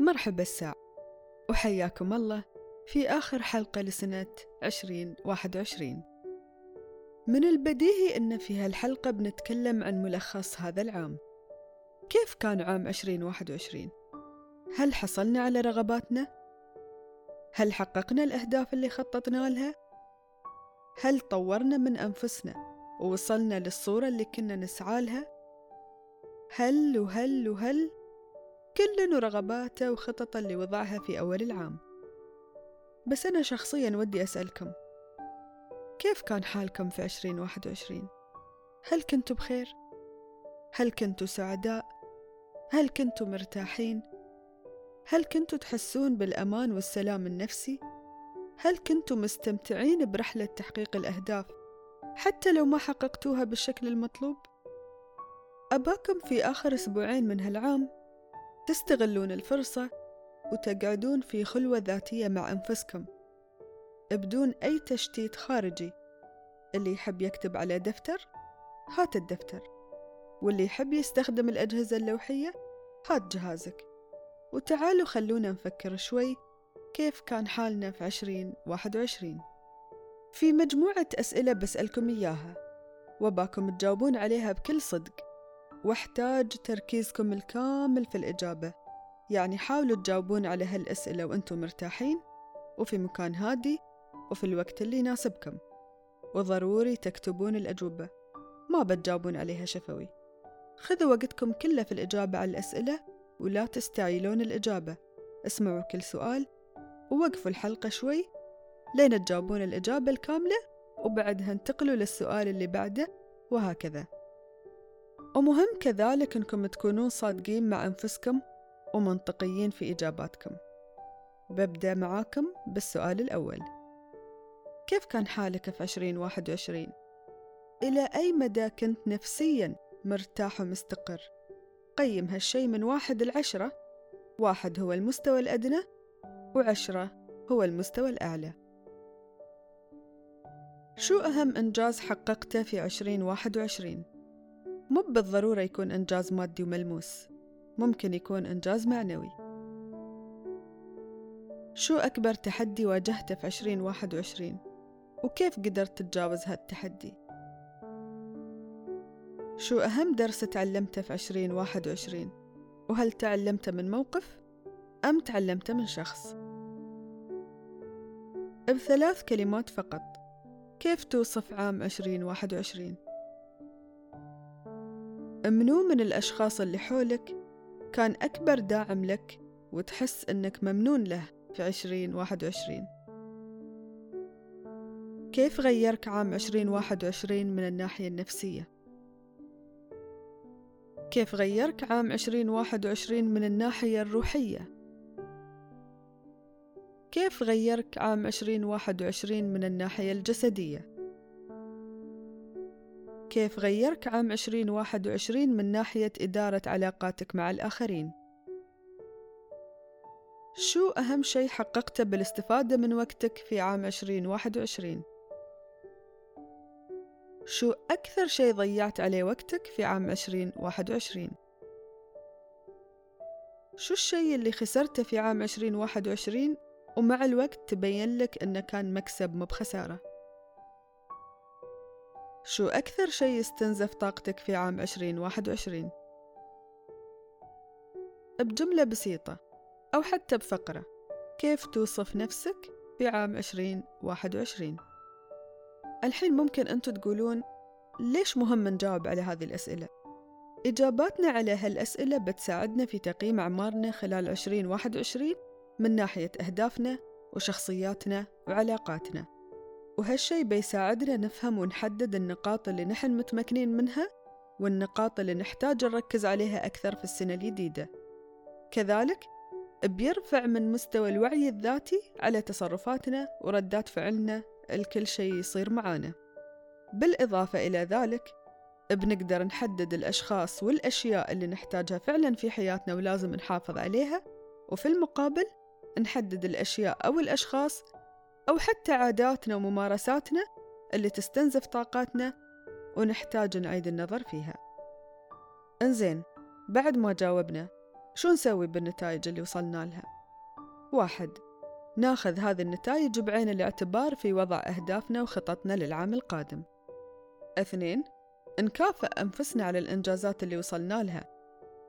مرحبا الساع وحياكم الله في آخر حلقة لسنة 2021 من البديهي أن في هالحلقة بنتكلم عن ملخص هذا العام كيف كان عام 2021؟ هل حصلنا على رغباتنا؟ هل حققنا الأهداف اللي خططنا لها؟ هل طورنا من أنفسنا ووصلنا للصورة اللي كنا نسعى لها؟ هل وهل وهل كل رغباته وخططه اللي وضعها في أول العام بس أنا شخصيا ودي أسألكم كيف كان حالكم في عشرين واحد وعشرين؟ هل كنتوا بخير؟ هل كنتوا سعداء؟ هل كنتوا مرتاحين؟ هل كنتوا تحسون بالأمان والسلام النفسي؟ هل كنتوا مستمتعين برحلة تحقيق الأهداف حتى لو ما حققتوها بالشكل المطلوب؟ أباكم في آخر أسبوعين من هالعام تستغلون الفرصة وتقعدون في خلوة ذاتية مع أنفسكم. بدون أي تشتيت خارجي. اللي يحب يكتب على دفتر هات الدفتر. واللي يحب يستخدم الأجهزة اللوحية هات جهازك. وتعالوا خلونا نفكر شوي كيف كان حالنا في عشرين واحد وعشرين. في مجموعة أسئلة بسألكم إياها وباكم تجاوبون عليها بكل صدق. واحتاج تركيزكم الكامل في الإجابة. يعني حاولوا تجاوبون على هالأسئلة وأنتم مرتاحين وفي مكان هادي وفي الوقت اللي يناسبكم. وضروري تكتبون الأجوبة. ما بتجاوبون عليها شفوي. خذوا وقتكم كله في الإجابة على الأسئلة ولا تستعيلون الإجابة. اسمعوا كل سؤال ووقفوا الحلقة شوي لين تجاوبون الإجابة الكاملة وبعدها انتقلوا للسؤال اللي بعده وهكذا. ومهم كذلك أنكم تكونون صادقين مع أنفسكم ومنطقيين في إجاباتكم ببدأ معاكم بالسؤال الأول كيف كان حالك في عشرين واحد وعشرين؟ إلى أي مدى كنت نفسيا مرتاح ومستقر؟ قيم هالشي من واحد لعشرة واحد هو المستوى الأدنى وعشرة هو المستوى الأعلى شو أهم إنجاز حققته في عشرين واحد وعشرين؟ مو بالضرورة يكون إنجاز مادي وملموس ممكن يكون إنجاز معنوي. شو أكبر تحدي واجهته في عشرين واحد وعشرين؟ وكيف قدرت تتجاوز هالتحدي؟ شو أهم درس تعلمته في عشرين واحد وعشرين؟ وهل تعلمته من موقف؟ أم تعلمته من شخص؟ بثلاث كلمات فقط. كيف توصف عام عشرين واحد وعشرين؟ منو من الأشخاص اللي حولك كان أكبر داعم لك وتحس أنك ممنون له في عشرين واحد وعشرين كيف غيرك عام عشرين واحد وعشرين من الناحية النفسية؟ كيف غيرك عام عشرين واحد وعشرين من الناحية الروحية؟ كيف غيرك عام عشرين واحد وعشرين من الناحية الجسدية؟ كيف غيرك عام 2021 من ناحية إدارة علاقاتك مع الآخرين؟ شو أهم شيء حققته بالاستفادة من وقتك في عام 2021؟ شو أكثر شيء ضيعت عليه وقتك في عام 2021؟ شو الشيء اللي خسرته في عام 2021 ومع الوقت تبين لك أنه كان مكسب مو بخسارة؟ شو أكثر شيء استنزف طاقتك في عام 2021 بجملة بسيطة أو حتى بفقرة كيف توصف نفسك في عام 2021 الحين ممكن أنتم تقولون ليش مهم نجاوب على هذه الأسئلة؟ إجاباتنا على هالأسئلة بتساعدنا في تقييم أعمارنا خلال 2021 من ناحية أهدافنا وشخصياتنا وعلاقاتنا. وهالشي بيساعدنا نفهم ونحدد النقاط اللي نحن متمكنين منها والنقاط اللي نحتاج نركز عليها أكثر في السنة الجديدة. كذلك بيرفع من مستوى الوعي الذاتي على تصرفاتنا وردات فعلنا لكل شيء يصير معانا. بالإضافة إلى ذلك بنقدر نحدد الأشخاص والأشياء اللي نحتاجها فعلا في حياتنا ولازم نحافظ عليها وفي المقابل نحدد الأشياء أو الأشخاص أو حتى عاداتنا وممارساتنا اللي تستنزف طاقاتنا ونحتاج نعيد النظر فيها. إنزين بعد ما جاوبنا شو نسوي بالنتائج اللي وصلنا لها؟ واحد ناخذ هذه النتائج بعين الاعتبار في وضع أهدافنا وخططنا للعام القادم. اثنين نكافئ أنفسنا على الإنجازات اللي وصلنا لها.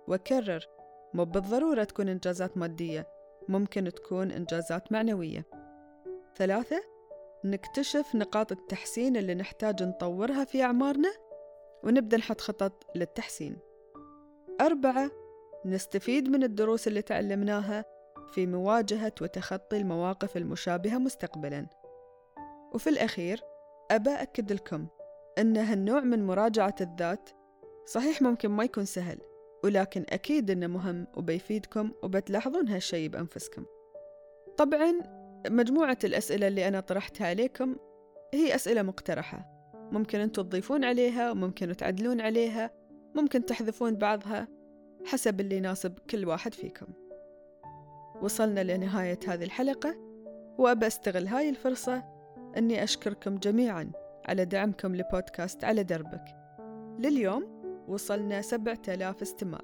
وكرر مو بالضرورة تكون إنجازات مادية ممكن تكون إنجازات معنوية. ثلاثة نكتشف نقاط التحسين اللي نحتاج نطورها في أعمارنا ونبدأ نحط خطط للتحسين. أربعة نستفيد من الدروس اللي تعلمناها في مواجهة وتخطي المواقف المشابهة مستقبلاً. وفي الأخير أبى أكد لكم أن هالنوع من مراجعة الذات صحيح ممكن ما يكون سهل ولكن أكيد إنه مهم وبيفيدكم وبتلاحظون هالشي بأنفسكم. طبعا مجموعة الأسئلة اللي أنا طرحتها عليكم هي أسئلة مقترحة. ممكن أنتم تضيفون عليها وممكن تعدلون عليها ممكن تحذفون بعضها حسب اللي يناسب كل واحد فيكم. وصلنا لنهاية هذه الحلقة وأبى أستغل هاي الفرصة أني أشكركم جميعا على دعمكم لبودكاست على دربك. لليوم وصلنا سبعة آلاف استماع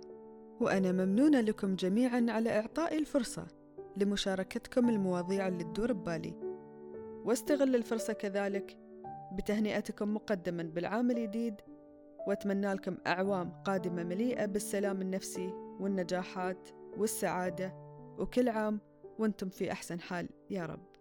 وأنا ممنونة لكم جميعا على إعطائي الفرصة. لمشاركتكم المواضيع اللي تدور ببالي. واستغل الفرصة كذلك بتهنئتكم مقدما بالعام الجديد وأتمنى لكم أعوام قادمة مليئة بالسلام النفسي والنجاحات والسعادة. وكل عام وأنتم في أحسن حال يا رب.